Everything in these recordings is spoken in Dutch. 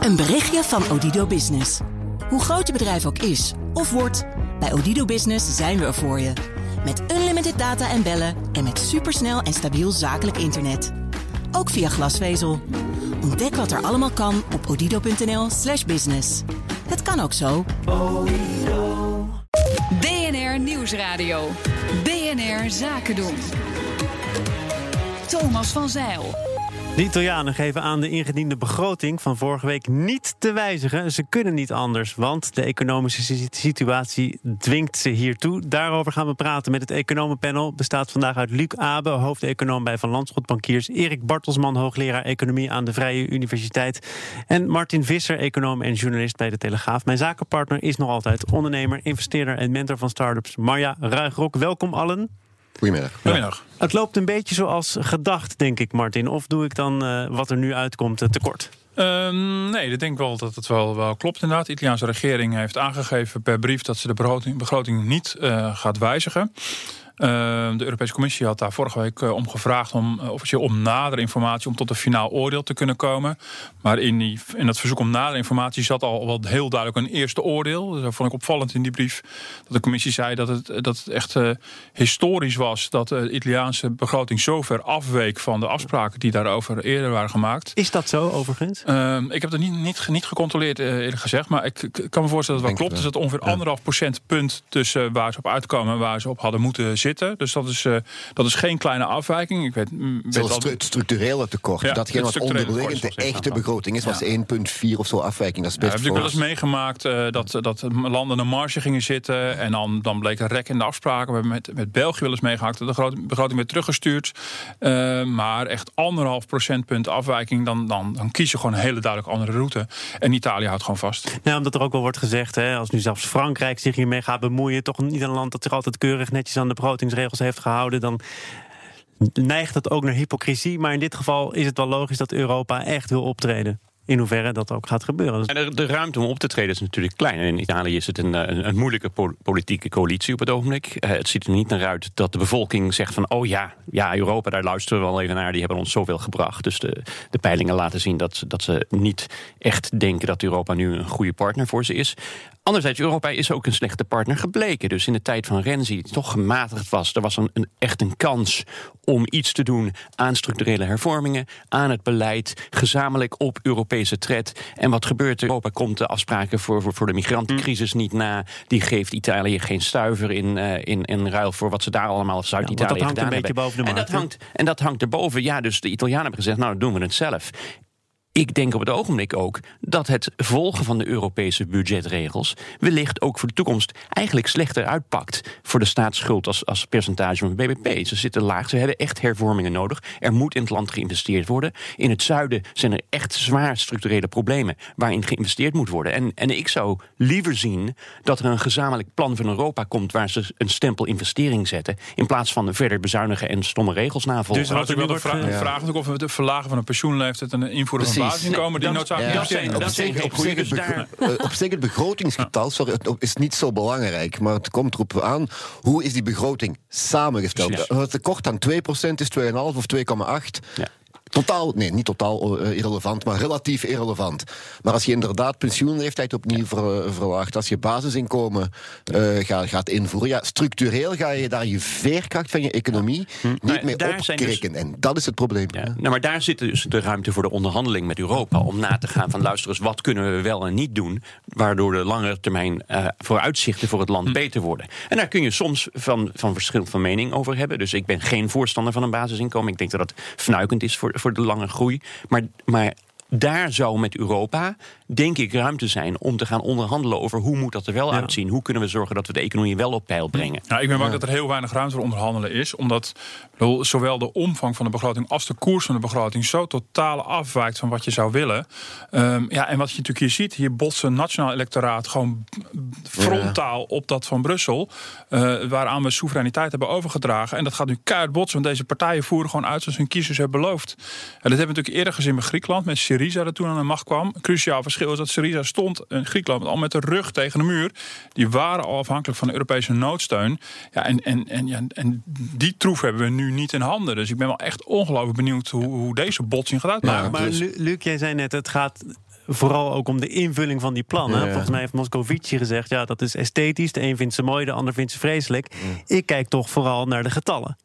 Een berichtje van Odido Business. Hoe groot je bedrijf ook is of wordt, bij Odido Business zijn we er voor je. Met unlimited data en bellen en met supersnel en stabiel zakelijk internet. Ook via glasvezel. Ontdek wat er allemaal kan op odido.nl/slash business. Het kan ook zo. BNR Nieuwsradio. BNR Zaken doen. Thomas van Zeil. De Italianen geven aan de ingediende begroting van vorige week niet te wijzigen. Ze kunnen niet anders, want de economische situatie dwingt ze hiertoe. Daarover gaan we praten met het economenpanel. Bestaat vandaag uit Luc Abe, hoofdeconoom bij Van Landschot Bankiers. Erik Bartelsman, hoogleraar economie aan de Vrije Universiteit. En Martin Visser, econoom en journalist bij de Telegraaf. Mijn zakenpartner is nog altijd ondernemer, investeerder en mentor van startups Marja Ruigrok. Welkom allen. Goedemiddag. Goedemiddag. Het loopt een beetje zoals gedacht, denk ik, Martin. Of doe ik dan uh, wat er nu uitkomt uh, tekort? Uh, nee, ik denk wel dat het wel, wel klopt inderdaad. De Italiaanse regering heeft aangegeven per brief dat ze de begroting, begroting niet uh, gaat wijzigen. Uh, de Europese Commissie had daar vorige week uh, om gevraagd om uh, officieel om nadere informatie om tot een finaal oordeel te kunnen komen. Maar in, die, in dat verzoek om nadere informatie zat al wel heel duidelijk een eerste oordeel. Dus dat vond ik opvallend in die brief dat de Commissie zei dat het, dat het echt historisch was dat de Italiaanse begroting zo ver afweek van de afspraken die daarover eerder waren gemaakt. Is dat zo overigens? Ehm, ik heb dat niet, niet, niet gecontroleerd eerlijk gezegd, maar ik, ik kan me voorstellen dat het wel klopt. Dus dat ongeveer anderhalf procentpunt tussen waar ze op uitkomen en waar ze op hadden moeten zitten zitten. Dus dat is, uh, dat is geen kleine afwijking. Ik weet, Zelfs al... het structurele tekort. Ja, datgene wat onderliggend de echte begroting is, was ja. 1,4 of zo afwijking. Dat is best ja, heb ik wel eens meegemaakt uh, dat, dat landen een marge gingen zitten. En dan, dan bleek een rek in de afspraken. We hebben met, met België wel eens meegemaakt. De begroting werd teruggestuurd. Uh, maar echt anderhalf procentpunt afwijking. Dan, dan, dan kies je gewoon een hele duidelijk andere route. En Italië houdt gewoon vast. Ja, omdat er ook wel wordt gezegd, hè, als nu zelfs Frankrijk zich hiermee gaat bemoeien, toch niet een land dat zich altijd keurig netjes aan de begrotingsregels heeft gehouden, dan neigt dat ook naar hypocrisie. Maar in dit geval is het wel logisch dat Europa echt wil optreden in hoeverre dat ook gaat gebeuren. En de, ruimte om op te treden is natuurlijk klein. In Italië is het een, een, een moeilijke politieke coalitie op het ogenblik. Uh, het ziet er niet naar uit dat de bevolking zegt van... oh ja, ja, Europa, daar luisteren we wel even naar. Die hebben ons zoveel gebracht. Dus de, de peilingen laten zien dat, dat ze niet echt denken... dat Europa nu een goede partner voor ze is. Anderzijds, Europa is ook een slechte partner gebleken. Dus in de tijd van Renzi, die toch gematigd was... er was een, een, echt een kans om iets te doen aan structurele hervormingen... aan het beleid, gezamenlijk op Europese tred. En wat gebeurt er? Europa komt de afspraken voor, voor, voor de migrantencrisis niet na. Die geeft Italië geen stuiver in, uh, in, in ruil voor wat ze daar allemaal Zuid-Italië ja, gedaan hebben. en, dat hangt, en dat hangt erboven. Ja, dus de Italianen hebben gezegd, nou, dan doen we het zelf ik denk op het ogenblik ook dat het volgen van de Europese budgetregels wellicht ook voor de toekomst eigenlijk slechter uitpakt voor de staatsschuld als, als percentage van het BBP. Ze zitten laag, ze hebben echt hervormingen nodig. Er moet in het land geïnvesteerd worden. In het zuiden zijn er echt zwaar structurele problemen waarin geïnvesteerd moet worden. En, en ik zou liever zien dat er een gezamenlijk plan van Europa komt waar ze een stempel investering zetten, in plaats van verder bezuinigen en stomme regels navolgen. Dus wat ik vragen, ja. vraag of het verlagen van een pensioenleeftijd en invoeren van basisinkomen die noodzakelijk ja, zijn. Op, zich, op, zich het begrotingsgetal sorry, is niet zo belangrijk, maar het komt erop aan hoe is die begroting samengesteld. Het tekort aan 2% is 2,5 of 2,8. Totaal, nee, niet totaal uh, irrelevant, maar relatief irrelevant. Maar als je inderdaad pensioenleeftijd opnieuw ver, verlaagt, als je basisinkomen uh, gaat, gaat invoeren, ja, structureel ga je daar je veerkracht van je economie hm. niet maar mee opkrikken. Dus, en dat is het probleem. Ja. Nou, maar daar zit dus de ruimte voor de onderhandeling met Europa om na te gaan van luister eens, wat kunnen we wel en niet doen, waardoor de langere termijn uh, vooruitzichten voor het land hm. beter worden. En daar kun je soms van, van verschil van mening over hebben. Dus ik ben geen voorstander van een basisinkomen. Ik denk dat dat fnuikend is voor voor de lange groei. Maar, maar daar zou met Europa, denk ik, ruimte zijn om te gaan onderhandelen over hoe moet dat er wel uitzien. Hoe kunnen we zorgen dat we de economie wel op peil brengen? Nou, ik ben bang dat er heel weinig ruimte voor onderhandelen is. Omdat zowel de omvang van de begroting als de koers van de begroting zo totaal afwijkt van wat je zou willen. Um, ja, en wat je natuurlijk hier ziet, hier botsen nationaal electoraat gewoon frontaal op dat van Brussel. Uh, waaraan we soevereiniteit hebben overgedragen. En dat gaat nu keihard botsen, want deze partijen voeren gewoon uit zoals hun kiezers hebben beloofd. En dat hebben we natuurlijk eerder gezien met Griekenland, met Syriza er toen aan de macht kwam. Cruciaal verschil is dat Syriza stond in Griekenland al met de rug tegen de muur. Die waren al afhankelijk van de Europese noodsteun. Ja, en, en, en, ja, en die troef hebben we nu niet in handen. Dus ik ben wel echt ongelooflijk benieuwd hoe, hoe deze botsing gaat uitmaken. Maar, maar Luc, jij zei net, het gaat vooral ook om de invulling van die plannen. Ja. Volgens mij heeft Moscovici gezegd, ja, dat is esthetisch. De een vindt ze mooi, de ander vindt ze vreselijk. Ik kijk toch vooral naar de getallen.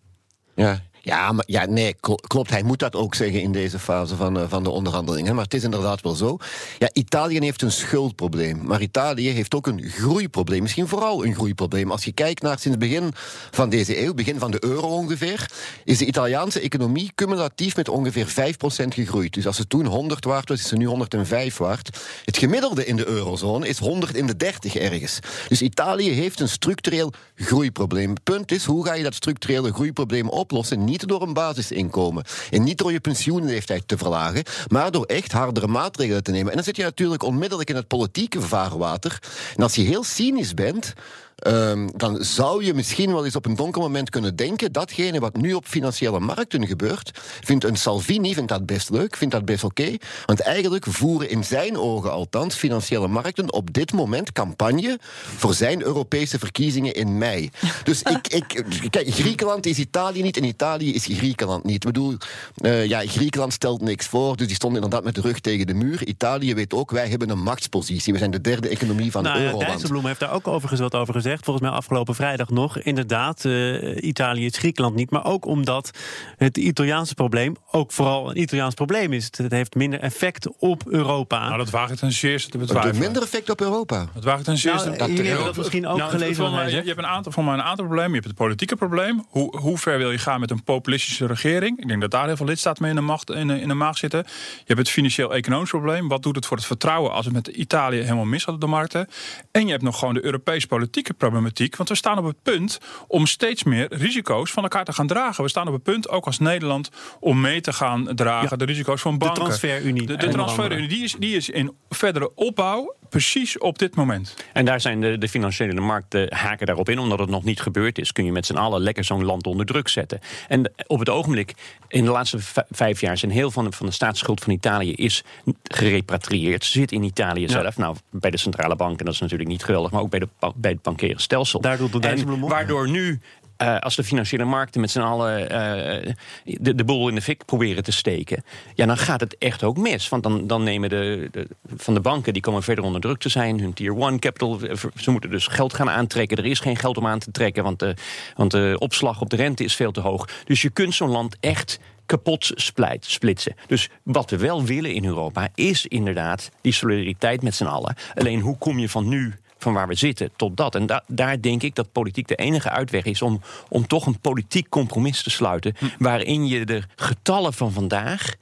Ja. Ja, maar, ja, nee, kl- klopt. Hij moet dat ook zeggen in deze fase van, eh, van de onderhandelingen. Maar het is inderdaad wel zo. Ja, Italië heeft een schuldprobleem. Maar Italië heeft ook een groeiprobleem. Misschien vooral een groeiprobleem. Als je kijkt naar sinds begin van deze eeuw, begin van de euro ongeveer, is de Italiaanse economie cumulatief met ongeveer 5% gegroeid. Dus als ze toen 100 waard was, is ze nu 105 waard. Het gemiddelde in de eurozone is 100 in de 30 ergens. Dus Italië heeft een structureel groeiprobleem. Punt is, hoe ga je dat structurele groeiprobleem oplossen? Niet door een basisinkomen en niet door je pensioenleeftijd te verlagen, maar door echt hardere maatregelen te nemen. En dan zit je natuurlijk onmiddellijk in het politieke vaarwater. En als je heel cynisch bent, Ehm, dan zou je misschien wel eens op een donker moment kunnen denken datgene wat nu op financiële markten gebeurt, vindt een Salvini vindt dat best leuk, vindt dat best oké. want eigenlijk voeren in zijn ogen althans financiële markten op dit moment campagne voor zijn Europese verkiezingen in mei. Dus ik, ik, kijk, Griekenland is Italië niet en Italië is Griekenland niet. Ik bedoel, eh, ja, Griekenland stelt niks voor, dus die stond inderdaad met de rug tegen de muur. Italië weet ook, wij hebben een machtspositie. We zijn de derde economie van Nou, ja, Euroland. Dijsselbloem heeft daar ook overigens wat over gezegd. Volgens mij afgelopen vrijdag nog. Inderdaad, eh, Italië is Griekenland niet. Maar ook omdat het Italiaanse probleem ook vooral een Italiaans probleem is. Het heeft minder effect op Europa. Nou, dat waag ik ten zeerste te Het betwijfelen. heeft minder effect op Europa. Dat waag ik ten zeerste Nou, te jullie hebben heel- dat misschien ook Nou, gelezen. mij, je, hebt een aantal, voor mij een aantal problemen. Je hebt het politieke probleem. Hoe, hoe ver wil je gaan met een populistische regering? Ik denk dat daar heel veel lidstaten mee in de, macht, in, de- in de maag zitten. Je hebt het financieel-economisch probleem. Wat doet het voor het vertrouwen als het met Italië helemaal mis gaat op de markten? En je hebt nog gewoon de Europese politieke problematiek. Want we staan op het punt om steeds meer risico's van elkaar te gaan dragen. We staan op het punt, ook als Nederland, om mee te gaan dragen. Ja. De risico's van banken. transferunie, De, de transferunie die is, die is in verdere opbouw. Precies op dit moment. En daar zijn de, de financiële markten haken daarop in. Omdat het nog niet gebeurd is, kun je met z'n allen lekker zo'n land onder druk zetten. En op het ogenblik, in de laatste vijf jaar, zijn heel van de, van de staatsschuld van Italië is gerepatrieerd. Zit in Italië zelf. Nou, bij de centrale bank, en dat is natuurlijk niet geweldig, maar ook bij, de, bij het bankaire stelsel. Daar doet de En. Waardoor nu. Eh, als de financiële markten met z'n allen eh, de, de boel in de fik proberen te steken, ja, dan gaat het echt ook mis. Want dan, dan nemen de, van de banken die komen verder onder druk te zijn. Hun tier 1 capital, eh, ze moeten dus geld gaan aantrekken. Er is geen geld om aan te trekken, want de, want de opslag op de rente is veel te hoog. Dus je kunt zo'n land echt kapot splijt, splitsen. Dus wat we wel willen in Europa is inderdaad die solidariteit met z'n allen. Alleen hoe kom je van nu van waar we zitten tot dat. En da- daar denk ik dat politiek de enige uitweg is om, om toch een politiek compromis te sluiten. waarin je de getallen van vandaag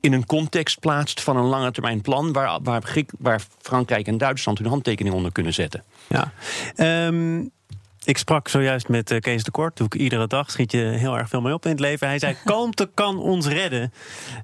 in een context plaatst van een lange termijn plan. waar, waar, Griek- waar Frankrijk en Duitsland hun handtekening onder kunnen zetten. Ja. Ehm, ik sprak zojuist met eh, Kees de Kort. Doe ik iedere dag. Schiet je heel erg veel mee op in het leven. Hij zei: Kalmte kan ons redden.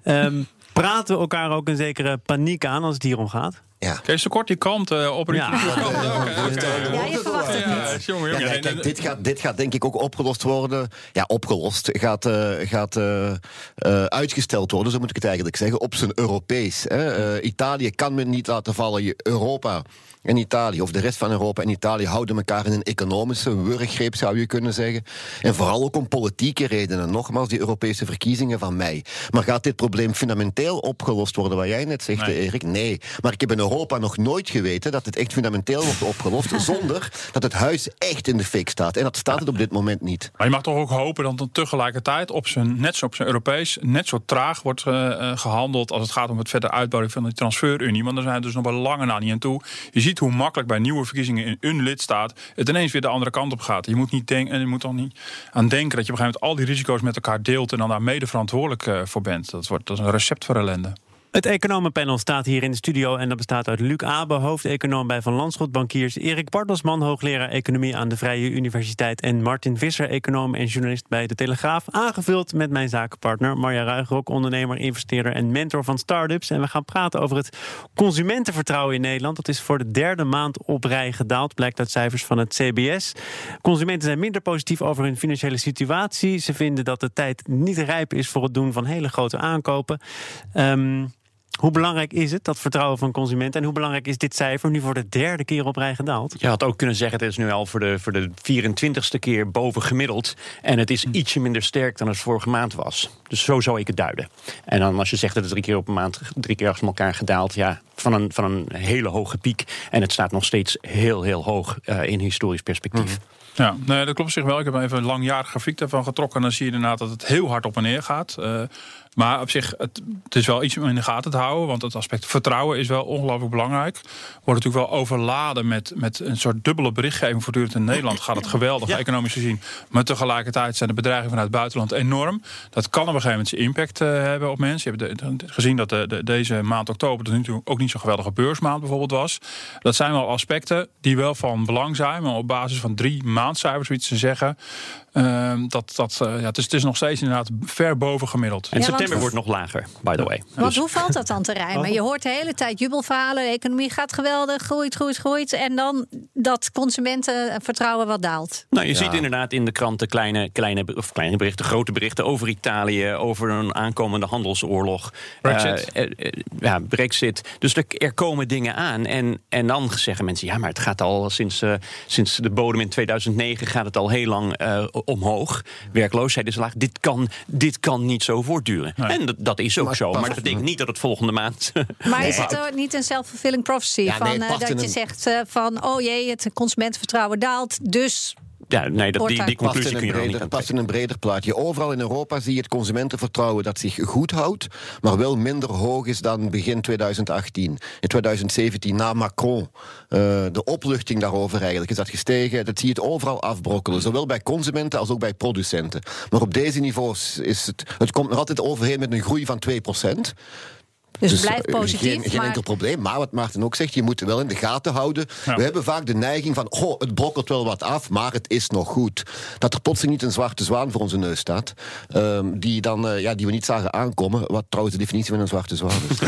Ehm, praten we elkaar ook een zekere paniek aan als het hier om gaat? Ja. Kees de Kort, die kalmt eh op Ja. Ja, je verwacht het niet. Jongen, Ja, jongen. kijk, kijk, dit, gaat, dit gaat denk ik ook opgelost worden. Ja, opgelost. Gaat, eh, gaat eh, eh, uitgesteld worden, zo moet ik het eigenlijk zeggen, op zijn Europees. Hè. Eh, Italië kan men niet laten vallen. Europa en Italië, of de rest van Europa en Italië, houden elkaar in een economische wurggreep, zou je kunnen zeggen. En vooral ook om politieke redenen. Nogmaals, die Europese verkiezingen van mei. Maar gaat dit probleem fundamenteel opgelost worden, wat jij net zegt, Nee. Erik? Nee. Maar ik heb in Europa nog nooit geweten dat het echt fundamenteel wordt opgelost, zonder dat het huis echt in de fik staat. En dat staat het op dit moment niet. Maar je mag toch ook hopen dat dan tegelijkertijd op zijn, net zo op zijn Europees net zo traag wordt eh, eh, gehandeld als het gaat om het verder uitbouwen van de transferunie. Want daar zijn we dus nog bij lange na niet aan toe. Je ziet hoe makkelijk bij nieuwe verkiezingen in een lidstaat het ineens weer de andere kant op gaat. Je moet, niet denken, en je moet toch niet aan denken dat je op een gegeven moment al die risico's met elkaar deelt en dan daar mede verantwoordelijk eh, voor bent. Dat, wordt, dat is een recept voor ellende. Het economenpanel staat hier in de studio en dat bestaat uit Luc Abe, hoofdeconoom bij Van Landschot Bankiers, Erik Bartelsman, hoogleraar economie aan de Vrije Universiteit en Martin Visser, econoom en journalist bij De Telegraaf, aangevuld met mijn zakenpartner Marja Ruigrok, ondernemer, investeerder en mentor van startups. En we gaan praten over het consumentenvertrouwen in Nederland. Dat is voor de derde maand op rij gedaald, blijkt uit cijfers van het CBS. Consumenten zijn minder positief over hun financiële situatie. Ze vinden dat de tijd niet rijp is voor het doen van hele grote aankopen. Ehm, Hoe belangrijk is het, dat vertrouwen van consumenten? En hoe belangrijk is dit cijfer nu voor de derde keer op rij gedaald? Je had ook kunnen zeggen, het is nu al voor de, voor de 24ste keer boven gemiddeld. En het is ietsje minder sterk dan het vorige maand was. Dus zo zou ik het duiden. En dan als je zegt dat het drie keer op een maand, drie keer achter elkaar gedaald, ja, van een, van een hele hoge piek. En het staat nog steeds heel, heel hoog uh, in historisch perspectief. Ja, nee, dat klopt zich wel. Ik heb even een langjarig grafiek daarvan getrokken. En dan zie je inderdaad dat het heel hard op en neer gaat. Uh, maar op zich, het, het, is wel iets om in de gaten te houden. Want het aspect vertrouwen is wel ongelooflijk belangrijk. Wordt natuurlijk wel overladen met, met een soort dubbele berichtgeving. Voortdurend in Nederland gaat het geweldig, ja. economisch gezien. Maar tegelijkertijd zijn de bedreigingen vanuit het buitenland enorm. Dat kan op een gegeven moment zijn impact uh, hebben op mensen. Je hebt gezien dat de, de, deze maand oktober dus natuurlijk ook niet zo'n geweldige beursmaand bijvoorbeeld was. Dat zijn wel aspecten die wel van belang zijn. Maar op basis van drie maandcijfers, zoiets te zeggen. Uh, dat, dat, uh, ja, het, is, het is nog steeds inderdaad ver boven gemiddeld. En ja, wordt nog lager, by the way. Want dus. hoe valt dat dan te rijmen? Oh. Je hoort de hele tijd jubelverhalen. De economie gaat geweldig, groeit, groeit, groeit. En dan dat consumentenvertrouwen wat daalt. Nou, je ja. ziet inderdaad in de kranten kleine, kleine, of kleine berichten, grote berichten over Italië, over een aankomende handelsoorlog. Brexit. Uh, uh, ja, Brexit. Dus er, er, komen dingen aan. En, en dan zeggen mensen, ja, maar het gaat al sinds, sinds de bodem in 2009 gaat het al heel lang omhoog. Werkloosheid is laag. Dit kan, dit kan niet zo voortduren. Nee. En dat, dat, is ook maar zo. Maar dat betekent niet dat het volgende maand. Maar nee. is het ook niet een self-fulfilling prophecy? Ja, van, nee, uh, dat je een... zegt uh, van oh jee, het consumentenvertrouwen daalt. Dus ja, nee, dat, die, die conclusie kun je breder, niet past in een breder plaatje. Overal in Europa zie je het consumentenvertrouwen dat zich goed houdt, maar wel minder hoog is dan begin 2018. In 2017, na Macron, uh, de opluchting daarover eigenlijk, is dat gestegen. Dat zie je het overal afbrokkelen, zowel bij consumenten als ook bij producenten. Maar op deze niveaus is het, het komt nog altijd overheen met een groei van 2 procent. Dus, dus blijft positief. Geen, geen maar... enkel probleem. Maar wat Maarten ook zegt, je moet wel in de gaten houden. Ja. We hebben vaak de neiging van, oh, het brokkelt wel wat af, maar het is nog goed. Dat er plotseling niet een zwarte zwaan voor onze neus staat. Um, die, dan, uh, ja, die we niet zagen aankomen. Wat trouwens de definitie van een zwarte zwaan is.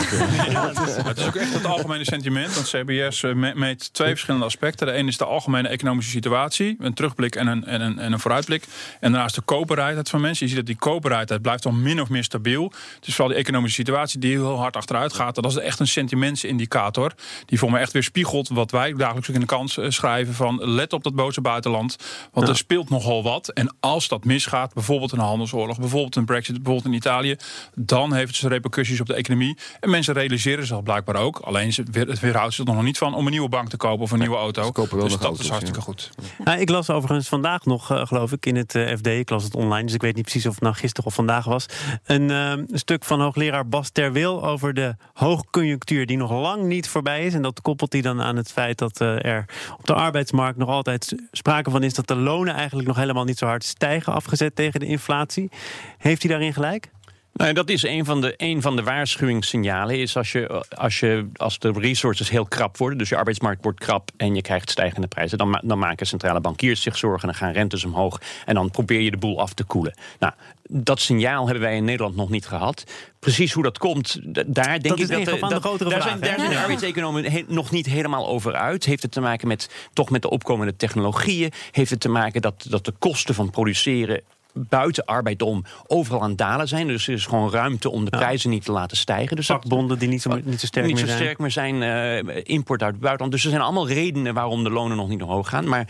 ja, het, is het is ook echt het algemene sentiment. Want CBS uh, meet twee verschillende aspecten. De ene is de algemene economische situatie. Een terugblik en een, en een, en een vooruitblik. En daarnaast de koopbereidheid van mensen. Je ziet dat die koopbereidheid blijft dan min of meer stabiel. Dus vooral die economische situatie die heel hard achteruit gaat. Dat is echt een sentimentsindicator. Die voor mij echt weer spiegelt wat wij dagelijks ook in de kans schrijven. Van let op dat boze buitenland. Want ja. er speelt nogal wat. En als dat misgaat, bijvoorbeeld een handelsoorlog, bijvoorbeeld een brexit, bijvoorbeeld in Italië. Dan heeft het repercussies op de economie. En mensen realiseren zich blijkbaar ook. Alleen het weerhoudt ze er nog niet van om een nieuwe bank te kopen of een nieuwe auto. Dus dat is hartstikke ja. goed. Nou, ik las overigens vandaag nog, uh, geloof ik, in het uh, FD. Ik las het online, dus ik weet niet precies of het nou gisteren of vandaag was. Een uh, stuk van hoogleraar Bas Terwil over de hoogconjunctuur die nog lang niet voorbij is. En dat koppelt hij dan aan het feit dat uh, er op de arbeidsmarkt nog altijd sprake van is dat de lonen eigenlijk nog helemaal niet zo hard stijgen, afgezet tegen de inflatie. Heeft hij daarin gelijk? Nou, dat is een van de, een van de waarschuwingssignalen. Is als, je, als, je, als de resources heel krap worden, dus je arbeidsmarkt wordt krap en je krijgt stijgende prijzen, dan, dan maken centrale bankiers zich zorgen en dan gaan rentes omhoog en dan probeer je de boel af te koelen. Nou, dat signaal hebben wij in Nederland nog niet gehad. Precies hoe dat komt, daar denk dat ik dat, de, dat daar vraag, zijn, daar zijn de arbeidseconomen nog niet helemaal over uit. Heeft het te maken met toch met de opkomende technologieën? Heeft het te maken dat, dat de kosten van produceren buiten arbeid om overal aan het dalen zijn. Dus er is gewoon ruimte om de ja. prijzen niet te laten stijgen. Dus Vakbonden die niet zo, niet zo sterk niet meer zo zijn. sterk meer zijn. Uh, import uit het buitenland. Dus er zijn allemaal redenen waarom de lonen nog niet omhoog gaan. Maar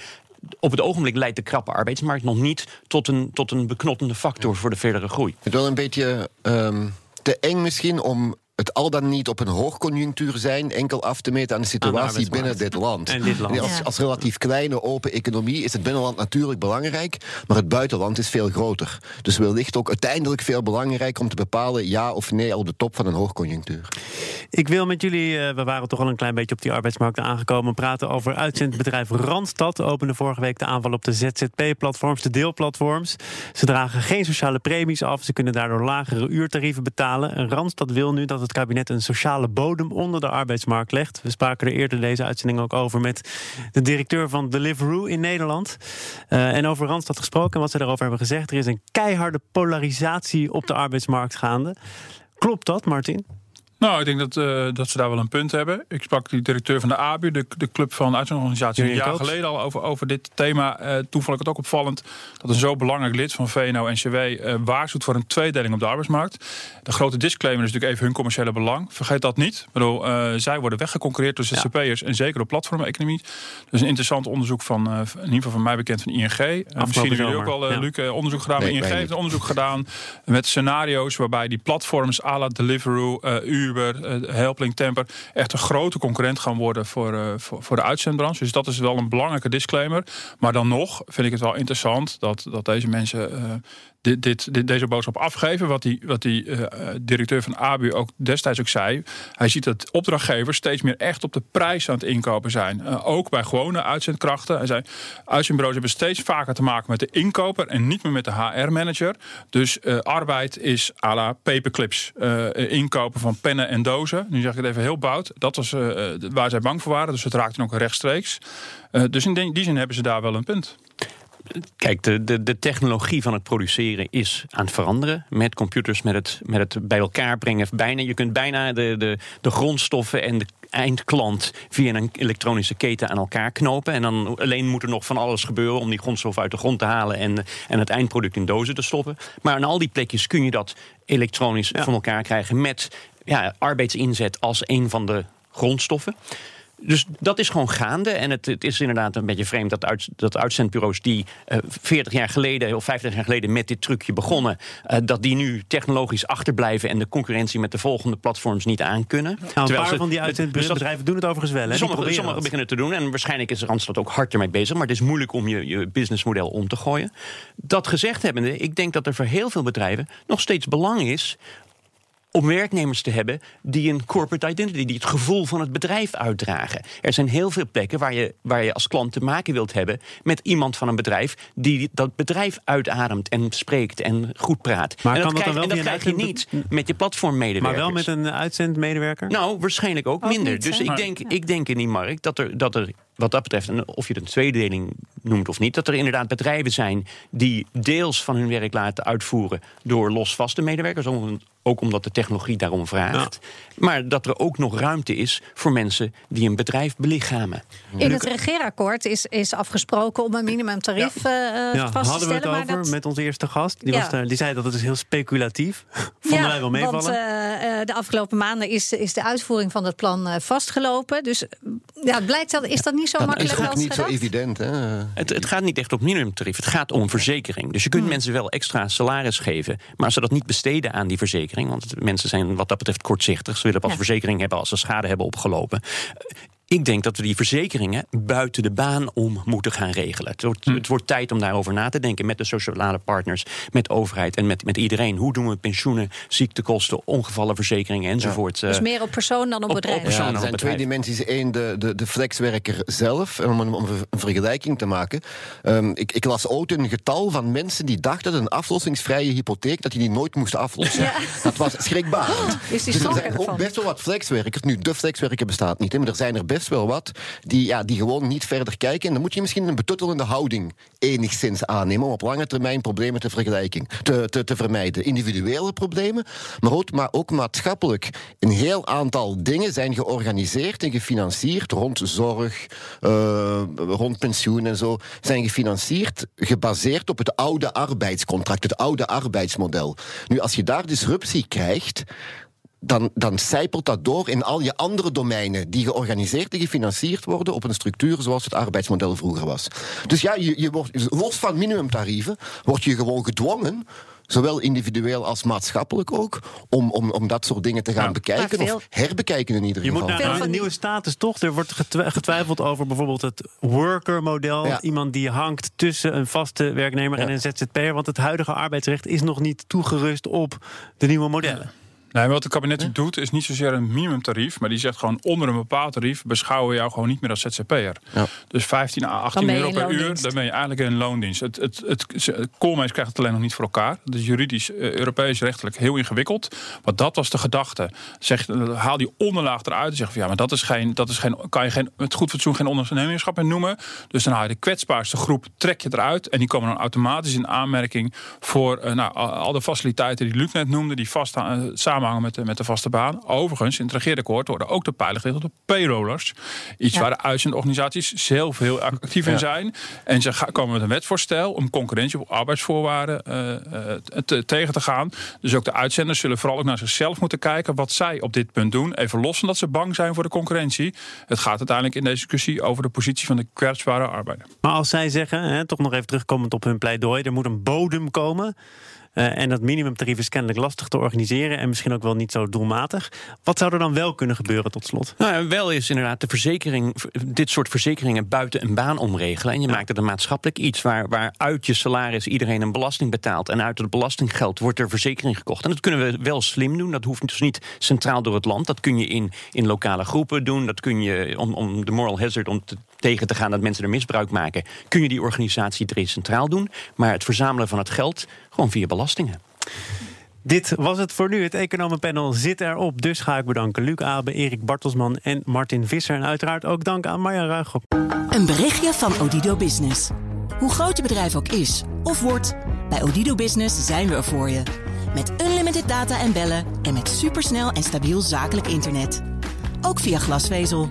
op het ogenblik leidt de krappe arbeidsmarkt nog niet tot een, tot een beknottende factor voor de verdere groei. Het is wel een beetje um, te eng misschien om het al dan niet op een hoogconjunctuur zijn enkel af te meten aan de situatie binnen dit land. En dit land. Als, als, relatief kleine open economie is het binnenland natuurlijk belangrijk, maar het buitenland is veel groter. Dus wellicht ook uiteindelijk veel belangrijker om te bepalen ja of nee op de top van een hoogconjunctuur. Ik wil met jullie, uh, we waren toch al een klein beetje op die arbeidsmarkt aangekomen, praten over uitzendbedrijf Randstad. Opende vorige week de aanval op de ZZP-platforms, de deelplatforms. Ze dragen geen sociale premies af, ze kunnen daardoor lagere uurtarieven betalen. En Randstad wil nu dat het kabinet een sociale bodem onder de arbeidsmarkt legt. We spraken er eerder deze uitzending ook over met de directeur van Deliveroo in Nederland. Uh, en over Randstad gesproken en wat ze daarover hebben gezegd. Er is een keiharde polarisatie op de arbeidsmarkt gaande. Klopt dat, Martin? Nou, ik denk dat, uh, dat ze daar wel een punt hebben. Ik sprak die directeur van de ABU, de, de club van uitzendorganisaties, een jaar geleden al over, over dit thema. Uh, toen vond ik het ook opvallend dat een zo belangrijk lid van VNO-NCW uh, waarschuwt voor een tweedeling op de arbeidsmarkt. De grote disclaimer is natuurlijk even hun commerciële belang. Vergeet dat niet. Ik bedoel, uh, zij worden weggeconcurreerd door ZZP'ers ja. en zeker op platformeconomie. Dus een interessant onderzoek van, in ieder geval van mij bekend van ING. misschien hebben jullie ook al, ja. Luc, onderzoek gedaan. Nee, ING heeft een onderzoek gedaan met scenario's waarbij die platforms à la Deliveroo, Uber, Uber, uh, Helpling, Temper echt een grote concurrent gaan worden voor, uh, voor, voor, de uitzendbranche. Dus dat is wel een belangrijke disclaimer. Maar dan nog vind ik het wel interessant dat, dat deze mensen dit, dit, deze boodschap afgeven. Wat die, wat die uh, directeur van ABU ook destijds ook zei. Hij ziet dat opdrachtgevers steeds meer echt op de prijs aan het inkopen zijn. Uh, ook bij gewone uitzendkrachten. Hij zei, uitzendbureaus hebben steeds vaker te maken met de inkoper en niet meer met de HR-manager. Dus uh, arbeid is à la paperclips. inkopen van pennen en dozen. Nu zeg ik het even heel bout. Dat was waar zij bang voor waren. Dus het raakte ook rechtstreeks. dus in die zin hebben ze daar wel een punt. Kijk, de, de, de technologie van het produceren is aan het veranderen. Met computers, met het, met het bij elkaar brengen. Bijna, je kunt bijna de, de, de grondstoffen en de eindklant via een elektronische keten aan elkaar knopen. En dan alleen moet er nog van alles gebeuren om die grondstof uit de grond te halen en, en het eindproduct in dozen te stoppen. Maar aan al die plekjes kun je dat elektronisch ja. van elkaar krijgen met ja, arbeidsinzet als een van de grondstoffen. Dus dat is gewoon gaande. En het, het, is inderdaad een beetje vreemd dat, uit, dat uitzendbureaus die uh, 40 jaar geleden of 50 jaar geleden met dit trucje begonnen, uh, dat die nu technologisch achterblijven en de concurrentie met de volgende platforms niet aankunnen. Nou, een paar ze, van die uitzendbedrijven dus doen het overigens wel. Hè? Sommige, sommige beginnen te doen en waarschijnlijk is Randstad ook hard ermee bezig. Maar het is moeilijk om je, je businessmodel om te gooien. Dat gezegd hebbende, ik denk dat er voor heel veel bedrijven nog steeds belang is om werknemers te hebben die een corporate identity, die het gevoel van het bedrijf uitdragen. Er zijn heel veel plekken waar je, waar je als klant te maken wilt hebben met iemand van een bedrijf die dat bedrijf uitademt en spreekt en goed praat. Maar en dat, dat krijg, en dat krijg je niet met je platformmedewerkers. Maar wel met een uitzendmedewerker? Nou, waarschijnlijk ook, Ook minder. niet, dus ik denk, ik denk in die markt dat er, dat er wat dat betreft, en of je het een tweedeling noemt of niet, dat er inderdaad bedrijven zijn die deels van hun werk laten uitvoeren door losvaste medewerkers, om- ook omdat de technologie daarom vraagt. Maar dat er ook nog ruimte is voor mensen die een bedrijf belichamen. In het regeerakkoord is, is afgesproken om een minimumtarief eh, eh, Ja, vast te hadden we stellen. het maar over dat- met onze eerste gast. Die, Ja. was daar, die zei dat het is heel speculatief. Vonden wij wel meevallen. Want eh, eh, de afgelopen maanden is, is de uitvoering van het plan eh, vastgelopen. Dus eh, ja, het blijkt dat, is dat niet zo Dat is ook niet zo evident. Hè? Het, het gaat niet echt om minimumtarief, het gaat om verzekering. Dus je kunt mensen wel extra salaris geven, maar als ze dat niet besteden aan die verzekering, want mensen zijn wat dat betreft kortzichtig, ze willen pas Ja. verzekering hebben als ze schade hebben opgelopen. Ik denk dat we die verzekeringen buiten de baan om moeten gaan regelen. Het wordt, het wordt tijd om daarover na te denken met de sociale partners, met de overheid en met, met iedereen. Hoe doen we pensioenen, ziektekosten, ongevallenverzekeringen enzovoort. Dus eh, meer op persoon dan op, op- op bedrijf. persoon. Ja, dan er zijn op twee bedrijf. dimensies. Eén, de, de, de flexwerker zelf. En Om een, om een vergelijking te maken. Ehm, ik, ik las ooit een getal van mensen die dachten dat een aflossingsvrije hypotheek dat die die nooit moesten aflossen. Ja. Dat was schrikbarend. Is die dus er zijn ook ervan? best wel wat flexwerkers. Nu, de flexwerker bestaat niet, hè, maar er zijn er best wel wat die, ja, die gewoon niet verder kijken. En dan moet je misschien een betuttelende houding enigszins aannemen om op lange termijn problemen te, vergelijking, te, te, te vermijden. Individuele problemen, maar ook, maar ook maatschappelijk. Een heel aantal dingen zijn georganiseerd en gefinancierd rond zorg, eh, rond pensioen en zo, zijn gefinancierd, gebaseerd op het oude arbeidscontract, het oude arbeidsmodel. Nu, als je daar disruptie krijgt, dan, dan zijpelt dat door in al je andere domeinen die georganiseerd en gefinancierd worden op een structuur zoals het arbeidsmodel vroeger was. Dus ja, je, je wordt, los van minimumtarieven word je gewoon gedwongen, zowel individueel als maatschappelijk ook, om, om, om dat soort dingen te gaan Ja. bekijken veel- of herbekijken in ieder Je moet geval. naar een nieuwe status toch? Er wordt getwi- getwijfeld over bijvoorbeeld het worker-model. Ja. Iemand die hangt tussen een vaste werknemer en een ZZP'er. Want het huidige arbeidsrecht is nog niet toegerust op de nieuwe modellen. Nee, wat het kabinet doet is niet zozeer een minimumtarief, maar die zegt gewoon onder een bepaald tarief beschouwen we jou gewoon niet meer als ZZP'er. Ja. Dus 15 à 18 Dan ben je euro per uur, dan ben je eigenlijk in loondienst. Het, het, het, het, Koolmees krijgt het alleen nog niet voor elkaar. Dat is juridisch, eh, Europees rechtelijk heel ingewikkeld. Maar dat was de gedachte. Zeg, haal die onderlaag eruit en zeg van ja, maar dat is geen, dat is geen, kan je geen, met goed fatsoen geen ondernemerschap meer noemen. Dus dan haal je de kwetsbaarste groep, trek je eruit en die komen dan automatisch in aanmerking voor eh, nou, al de faciliteiten die Luc net noemde, die vast, eh, samen samenhangen met de, met de vaste baan. Overigens, in het regeerakkoord worden ook de pijlen gericht op de payrollers. Iets waar de uitzendorganisaties zelf heel actief in zijn. En ze komen met een wetvoorstel om concurrentie op arbeidsvoorwaarden te, tegen te gaan. Dus ook de uitzenders zullen vooral ook naar zichzelf moeten kijken wat zij op dit punt doen. Even los van dat ze bang zijn voor de concurrentie. Het gaat uiteindelijk in deze discussie over de positie van de kwetsbare arbeider. Maar als zij zeggen, hè, toch nog even terugkomend op hun pleidooi, er moet een bodem komen. Uh, en dat minimumtarief is kennelijk lastig te organiseren en misschien ook wel niet zo doelmatig. Wat zou er dan wel kunnen gebeuren tot slot? Nou, wel is inderdaad de verzekering, dit soort verzekeringen buiten een baan omregelen. En je maakt het een maatschappelijk iets waar, waar uit je salaris iedereen een belasting betaalt. En uit het belastinggeld wordt er verzekering gekocht. En dat kunnen we wel slim doen. Dat hoeft dus niet centraal door het land. Dat kun je in, in lokale groepen doen. Dat kun je om, om de moral hazard, om te, tegen te gaan dat mensen er misbruik maken, kun je die organisatie centraal doen. Maar het verzamelen van het geld gewoon via belastingen. Dit was het voor nu. Het economenpanel zit erop. Dus ga ik bedanken Luc Abe, Erik Bartelsman en Martin Visser. En uiteraard ook dank aan Marja Ruigop. Een berichtje van Odido Business. Hoe groot je bedrijf ook is of wordt, bij Odido Business zijn we er voor je. Met unlimited data en bellen en met supersnel en stabiel zakelijk internet. Ook via glasvezel.